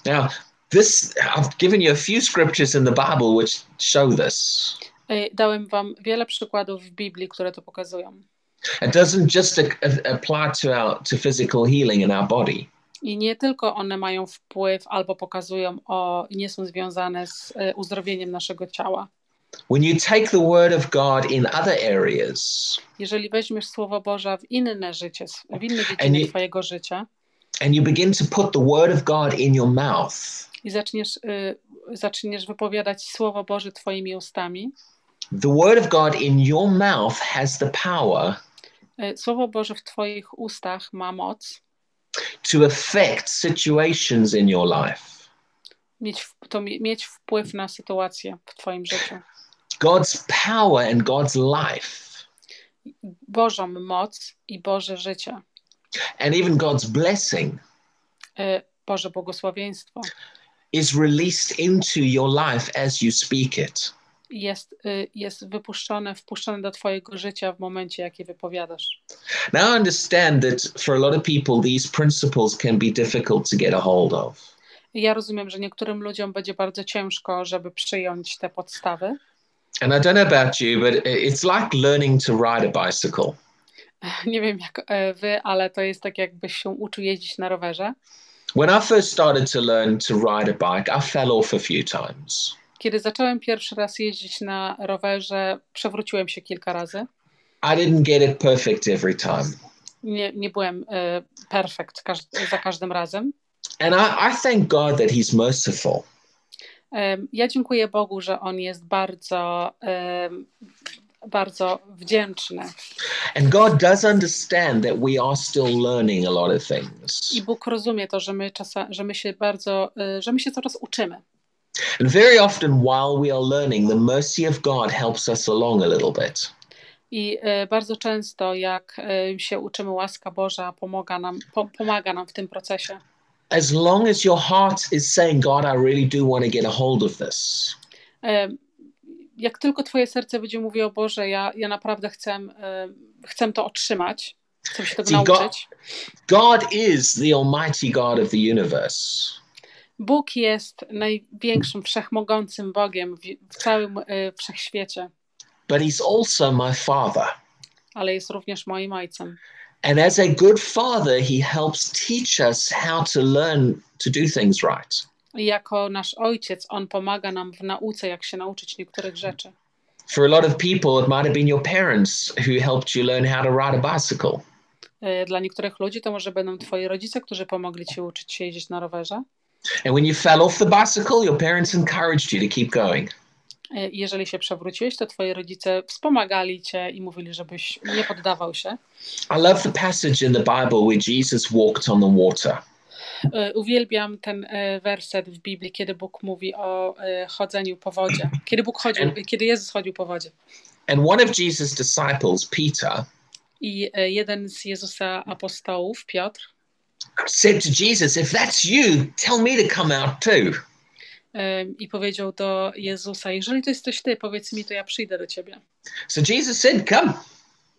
B: Now, this I've given you a few scriptures in the Bible which show this.
A: Y, Dałem Wam wiele przykładów w Biblii, które to pokazują.
B: It doesn't just apply to our to physical healing in our body.
A: I nie tylko one mają wpływ albo pokazują o, nie są związane z y, uzdrowieniem naszego ciała.
B: When you take the word of God in other areas
A: Jeżeli weźmiesz Słowo Boże w inne życie, w inne dziedziny Twojego życia
B: and you begin to put the word of God in your mouth,
A: i zaczniesz, y, zaczniesz wypowiadać Słowo Boże Twoimi ustami,
B: the word of God in your mouth has the power
A: y, Słowo Boże w Twoich ustach ma moc
B: to affect situations in your life.
A: mieć, to mie- mieć wpływ na sytuację w Twoim życiu.
B: God's power and God's life
A: Bożą moc i Boże życie,
B: and even God's blessing
A: y, Boże błogosławieństwo
B: is released into your life as you speak it.
A: Jest, y, jest wypuszczone, wpuszczone do Twojego życia w momencie, jaki wypowiadasz.
B: Now, I understand that for a lot of people, these principles can be difficult to get a hold of.
A: Ja rozumiem, że niektórym ludziom będzie bardzo ciężko, żeby przyjąć te podstawy.
B: And I don't know about you, but it's like learning to ride a bicycle.
A: Nie wiem jak e, wy, ale to jest tak, jakbyś się uczył jeździć na rowerze.
B: When I first started to learn to ride a bike, I fell off a few times.
A: Kiedy zacząłem pierwszy raz jeździć na rowerze, przewróciłem się kilka razy.
B: I didn't get it perfect every time.
A: Nie, nie byłem e, perfekt każ za każdym razem.
B: And I, I thank God that He's merciful.
A: Em, Ja dziękuję Bogu, że On jest bardzo, em, bardzo wdzięczny.
B: And God does understand that we are still learning a lot of things.
A: I Bóg rozumie to, że my, czasa, że my się bardzo, e, że my się coraz uczymy.
B: And very often, while we are learning, the mercy of God helps us along a little bit.
A: I e, bardzo często, jak e, się uczymy, łaska Boża pomaga nam, po, pomaga nam w tym procesie.
B: As long as your heart is saying, God, I really do want to get a hold of this,
A: E, Jak tylko Twoje serce będzie mówiło, Boże, ja, ja naprawdę chcę, chcę to otrzymać, Chcę się tego
B: See, God-
A: nauczyć.
B: God is the Almighty God of the universe.
A: Bóg jest największym, wszechmogącym Bogiem w, całym y, wszechświecie,
B: but he's also my father.
A: ale jest również moim ojcem.
B: And as a good father, he helps teach us how to learn to do things right.
A: I jako nasz ojciec, on pomaga nam w nauce, jak się nauczyć niektórych rzeczy.
B: For a lot of people, it might have been your parents who helped you learn how to ride a bicycle.
A: Y, Dla niektórych ludzi to może będą twoi rodzice, którzy pomogli ci uczyć się jeździć na rowerze.
B: And when you fell off the bicycle, your parents encouraged you to keep going.
A: Y, Jeżeli się przewróciłeś, to twoi rodzice wspomagali cię i mówili, żebyś nie poddawał się.
B: I love the passage in the Bible where Jesus walked on the water.
A: Y, Uwielbiam ten y, werset w Biblii, kiedy Bóg mówi o chodzeniu po wodzie. Kiedy Bóg chodził, kiedy Jezus chodził po wodzie.
B: And one of Jesus' disciples, Peter,
A: I jeden z Jezusa apostołów, Piotr,
B: said to Jesus, If that's you, tell me to come out too.
A: i powiedział do Jezusa: Jeżeli to jesteś ty, powiedz mi, to ja przyjdę do ciebie.
B: So Jesus said, Come.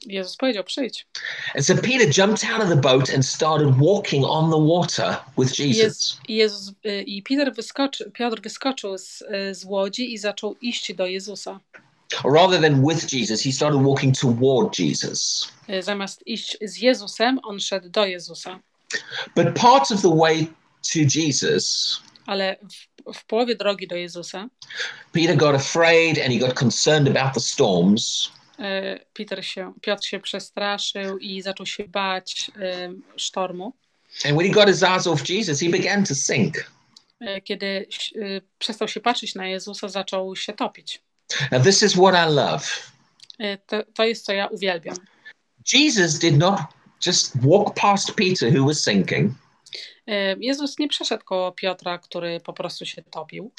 A: Jezus powiedział: Przyjdź.
B: And so Peter jumped out of the boat and started walking on the water with Jesus.
A: Jezus, y, i Peter wyskoczy, Piotr wyskoczył z, y, z łodzi i zaczął iść do Jezusa.
B: Rather than with Jesus, he started walking toward Jesus.
A: Y, Zamiast iść z Jezusem, on szedł do Jezusa.
B: But part of the way to Jesus,
A: Ale w, w połowie drogi do Jezusa
B: Peter got afraid and he got concerned about the storms.
A: y, Peter się, Piotr się przestraszył i zaczął się bać y, sztormu.
B: And when he got his eyes off Jesus, he began to sink.
A: Y, Kiedy y, przestał się patrzeć na Jezusa, zaczął się topić.
B: Now, this is what I love.
A: To, to jest, co ja uwielbiam.
B: Jesus did not just walk past Peter, who was sinking,
A: Y, Jezus nie przeszedł koło Piotra, który po prostu się topił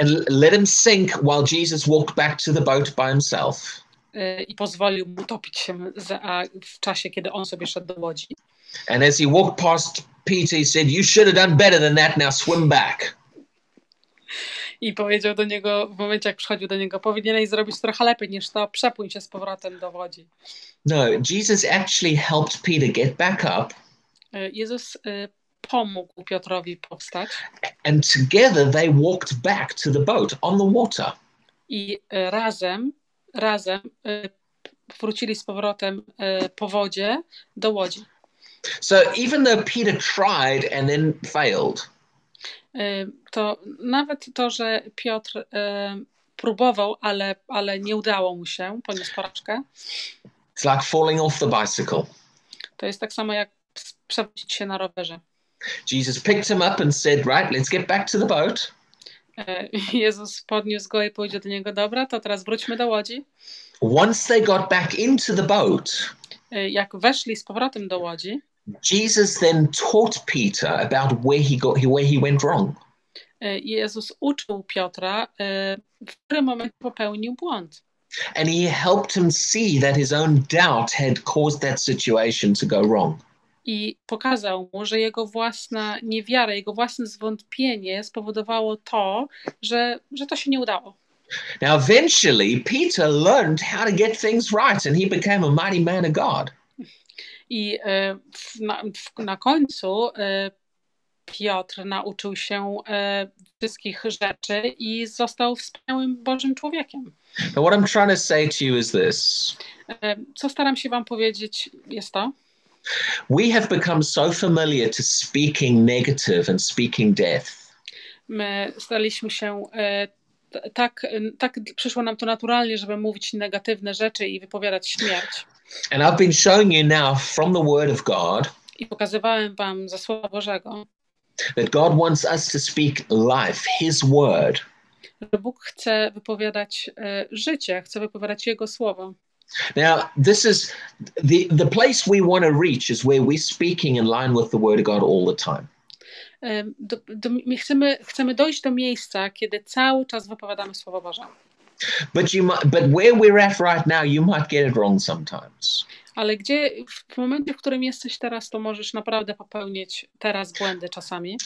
B: and let him sink while Jesus walked back to the boat by himself.
A: y, i pozwolił mu topić się za, w czasie, kiedy on sobie szedł do łodzi.
B: And as he walked past Peter, he said, You should have done better than that. Now swim back.
A: I powiedział do niego, w momencie jak przychodził do niego, powinieneś zrobić trochę lepiej niż to, przepłyń się z powrotem do łodzi.
B: No, Jesus actually helped Peter get back up,
A: Y, Jezus y, pomógł Piotrowi powstać
B: and together they walked back to the boat on the water.
A: i y, razem, razem wrócili z powrotem po wodzie do łodzi.
B: So even though Peter tried and then failed,
A: To nawet to, że Piotr y, próbował, ale, ale nie udało mu się, poniósł porażkę,
B: it's like falling off the bicycle.
A: to jest tak samo jak przewrócić się na rowerze.
B: Jesus picked him up and said, Right, let's get back to the boat.
A: E, Jezus podniósł go i powiedział do niego, dobra, to teraz wróćmy do łodzi.
B: Once they got back into the boat,
A: Jak weszli z powrotem do łodzi,
B: Jesus then taught Peter about where he got where he went wrong.
A: e, Jezus uczył Piotra, e, w którym momencie popełnił błąd.
B: And he helped him see that his own doubt had caused that situation to go wrong.
A: I pokazał mu, że jego własna niewiara, jego własne zwątpienie spowodowało to, że, że to się nie udało.
B: Now, eventually, Peter learned how to get things right and he became a mighty man of God.
A: I e, na, na końcu e, Piotr nauczył się e, wszystkich rzeczy i został wspaniałym Bożym człowiekiem.
B: Now, what I'm trying to say to you is this
A: Co staram się Wam powiedzieć, jest to,
B: we have become so familiar to speaking negative and speaking death.
A: my staliśmy się tak, tak przyszło nam to naturalnie, żeby mówić negatywne rzeczy i wypowiadać śmierć.
B: And I've been showing you now from the Word of God
A: I pokazywałem Wam ze Słowa Bożego,
B: that God wants us to speak life, His Word.
A: że Bóg chce wypowiadać e, życie, chce wypowiadać Jego Słowo.
B: Now, this is the, the place we want to reach is where we're speaking in line with the Word of God all the time.
A: Do, do, my chcemy, chcemy dojść do miejsca, kiedy cały czas wypowiadamy Słowo Boże.
B: But you might, but where we're at right now, you might get it wrong sometimes.
A: Ale gdzie w momencie, w którym jesteś teraz, to możesz naprawdę popełnić teraz błędy czasami.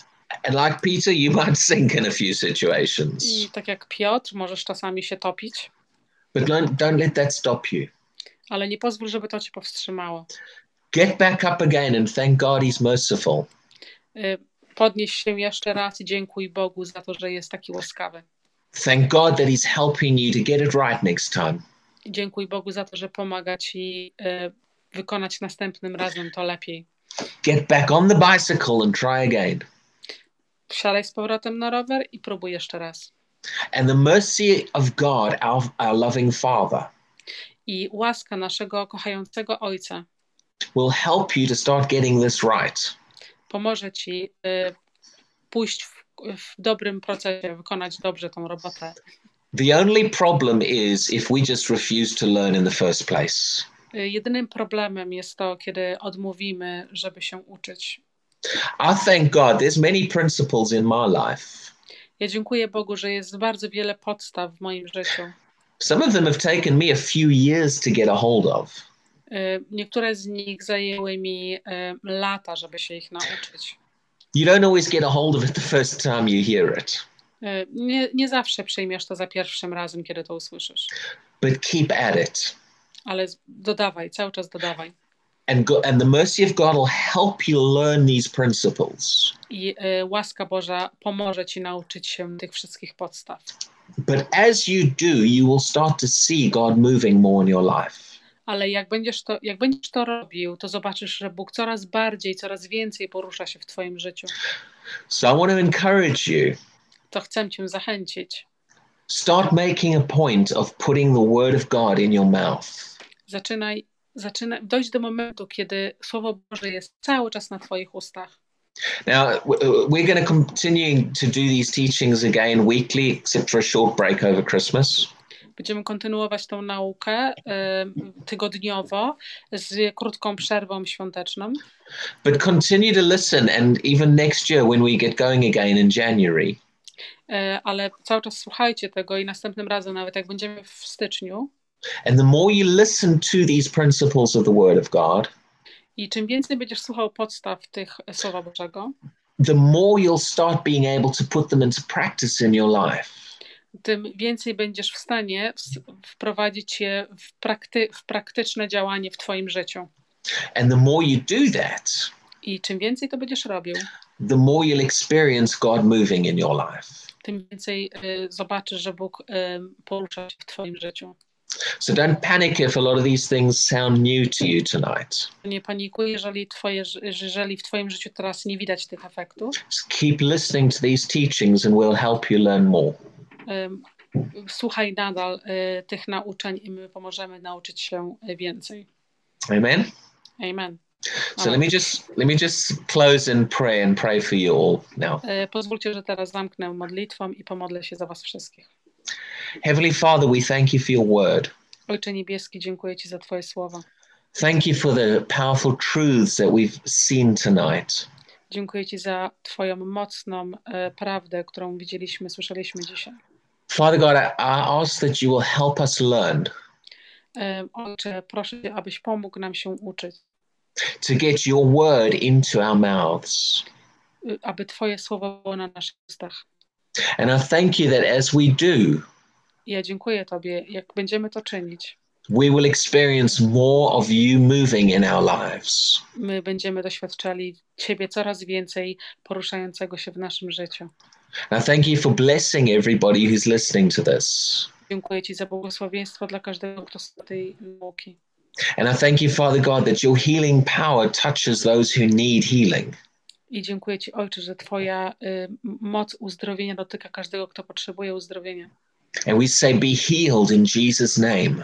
B: And like Peter, you might sink in a few situations.
A: I tak jak Piotr, możesz czasami się topić,
B: But don't, don't let that stop you.
A: ale nie pozwól, żeby to cię powstrzymało.
B: Get back up again and thank God He's merciful.
A: Y, Podnieś się jeszcze raz i dziękuj Bogu za to, że jest taki łaskawy.
B: Thank God that He's helping you to get it right next time.
A: Dziękuj Bogu za to, że pomaga ci y, wykonać następnym razem to lepiej.
B: Get back on the bicycle and try again.
A: Wsiadaj z powrotem na rower i próbuj jeszcze raz.
B: And the mercy of God, our, our loving Father,
A: I łaska naszego kochającego Ojca
B: will help you to start getting this right.
A: pomoże ci y, pójść w, w dobrym procesie, wykonać dobrze tą robotę.
B: The only problem is if we just refuse to learn in the first place.
A: Jedynym problemem jest to, kiedy odmówimy, żeby się uczyć.
B: I thank God there's many principles in my life.
A: Ja dziękuję Bogu, że jest bardzo wiele podstaw w moim życiu.
B: Some of them have taken me a few years to get a hold of.
A: Y, Niektóre z nich zajęły mi y, lata, żeby się ich nauczyć.
B: You don't always get a hold of it the first time you hear it,
A: Y, Nie, nie zawsze przyjmiesz to za pierwszym razem, kiedy to usłyszysz,
B: but keep at it.
A: ale dodawaj, cały czas dodawaj.
B: And, go, and the mercy of God will help you learn these principles.
A: I y, łaska Boża pomoże ci nauczyć się tych wszystkich podstaw.
B: But as you do, you will start to see God moving more in your life.
A: Ale jak będziesz, to, jak będziesz to robił, to zobaczysz, że Bóg coraz bardziej, coraz więcej porusza się w Twoim życiu.
B: So I want to encourage you
A: To chcę Cię zachęcić.
B: start making a point of putting the word of God in your mouth.
A: Zaczynaj, zaczynaj dojść do momentu, kiedy Słowo Boże jest cały czas na Twoich ustach.
B: Now, we're going to continue to do these teachings again weekly, except for a short break over Christmas.
A: Będziemy kontynuować tą naukę y, tygodniowo z krótką przerwą świąteczną.
B: But continue to listen, and even next year when we get going again in January,
A: E, ale cały czas słuchajcie tego i następnym razem, nawet jak będziemy w styczniu,
B: and the more you listen to these principles of the Word of God,
A: i czym więcej będziesz słuchał podstaw tych Słowa Bożego,
B: the more you'll start being able to put them into practice in your life.
A: Tym więcej będziesz w stanie wprowadzić je w, prakty- w praktyczne działanie w Twoim życiu.
B: And the more you do that,
A: I czym więcej to będziesz robił,
B: the more you'll experience God moving in your life.
A: tym więcej y, zobaczysz, że Bóg y, porusza się w Twoim życiu.
B: So don't panic if a lot of these things sound new to you tonight.
A: Nie panikuj, jeżeli, twoje, jeżeli w Twoim życiu teraz nie widać tych efektów.
B: Just keep listening to these teachings and we'll help you learn more.
A: Słuchaj nadal y, tych nauczeń i my pomożemy nauczyć się więcej.
B: Amen.
A: Amen.
B: So let me just let me just close in prayer and pray for you all now.
A: Y, Pozwólcie, że teraz zamknę modlitwą i pomodlę się za Was wszystkich.
B: Heavenly Father, we thank you for your word.
A: Ojcze Niebieski, dziękuję Ci za Twoje słowa.
B: Thank you for the powerful truths that we've seen tonight.
A: Dziękuję Ci za Twoją mocną e, prawdę, którą widzieliśmy, słyszeliśmy dzisiaj.
B: Father God, I, ask that you will help us learn
A: Ojcze, proszę abyś pomógł nam się uczyć,
B: to get your word into our mouths.
A: y, aby Twoje słowo było na naszych ustach.
B: And I thank you that as we do,
A: Ja dziękuję Tobie, jak będziemy to czynić,
B: we will experience more of you moving in our lives.
A: my będziemy doświadczali Ciebie coraz więcej poruszającego się w naszym życiu.
B: And I thank you for blessing everybody who's listening to this.
A: Dziękuję Ci za błogosławieństwo dla każdego, kto słucha tej nauki.
B: And I thank you, Father God, that your healing power touches those who need healing.
A: I dziękuję Ci, Ojcze, że Twoja y, moc uzdrowienia dotyka każdego, kto potrzebuje uzdrowienia.
B: And we say, Be healed in Jesus' name.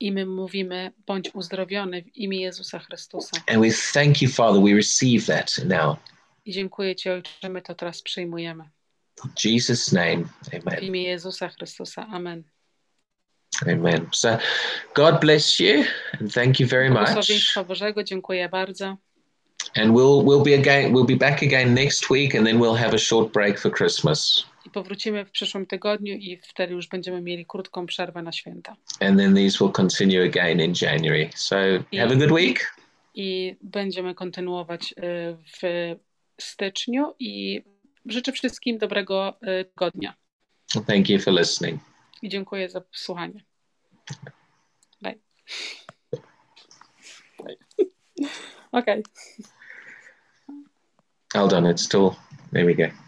A: I my mówimy, bądź uzdrowiony w imię Jezusa Chrystusa.
B: And we thank you, Father, we receive that now.
A: I dziękuję Ci, Ojcze, że my to teraz przyjmujemy.
B: In Jesus' name,
A: W
B: amen.
A: imię Jezusa Chrystusa. Amen.
B: Amen. So God bless you and thank you very much.
A: Bożego, dziękuję bardzo.
B: And we'll we'll be again we'll be back again next week and then we'll have a short break for Christmas.
A: I powrócimy w przyszłym tygodniu i wtedy już będziemy mieli krótką przerwę na święta.
B: And then these will continue again in January. So have a good week.
A: I będziemy kontynuować y, w styczniu i życzę wszystkim dobrego y, tygodnia.
B: Thank you for listening.
A: I dziękuję za słuchanie. Bye. Bye. Okay.
B: Hold on, it's still. There we go.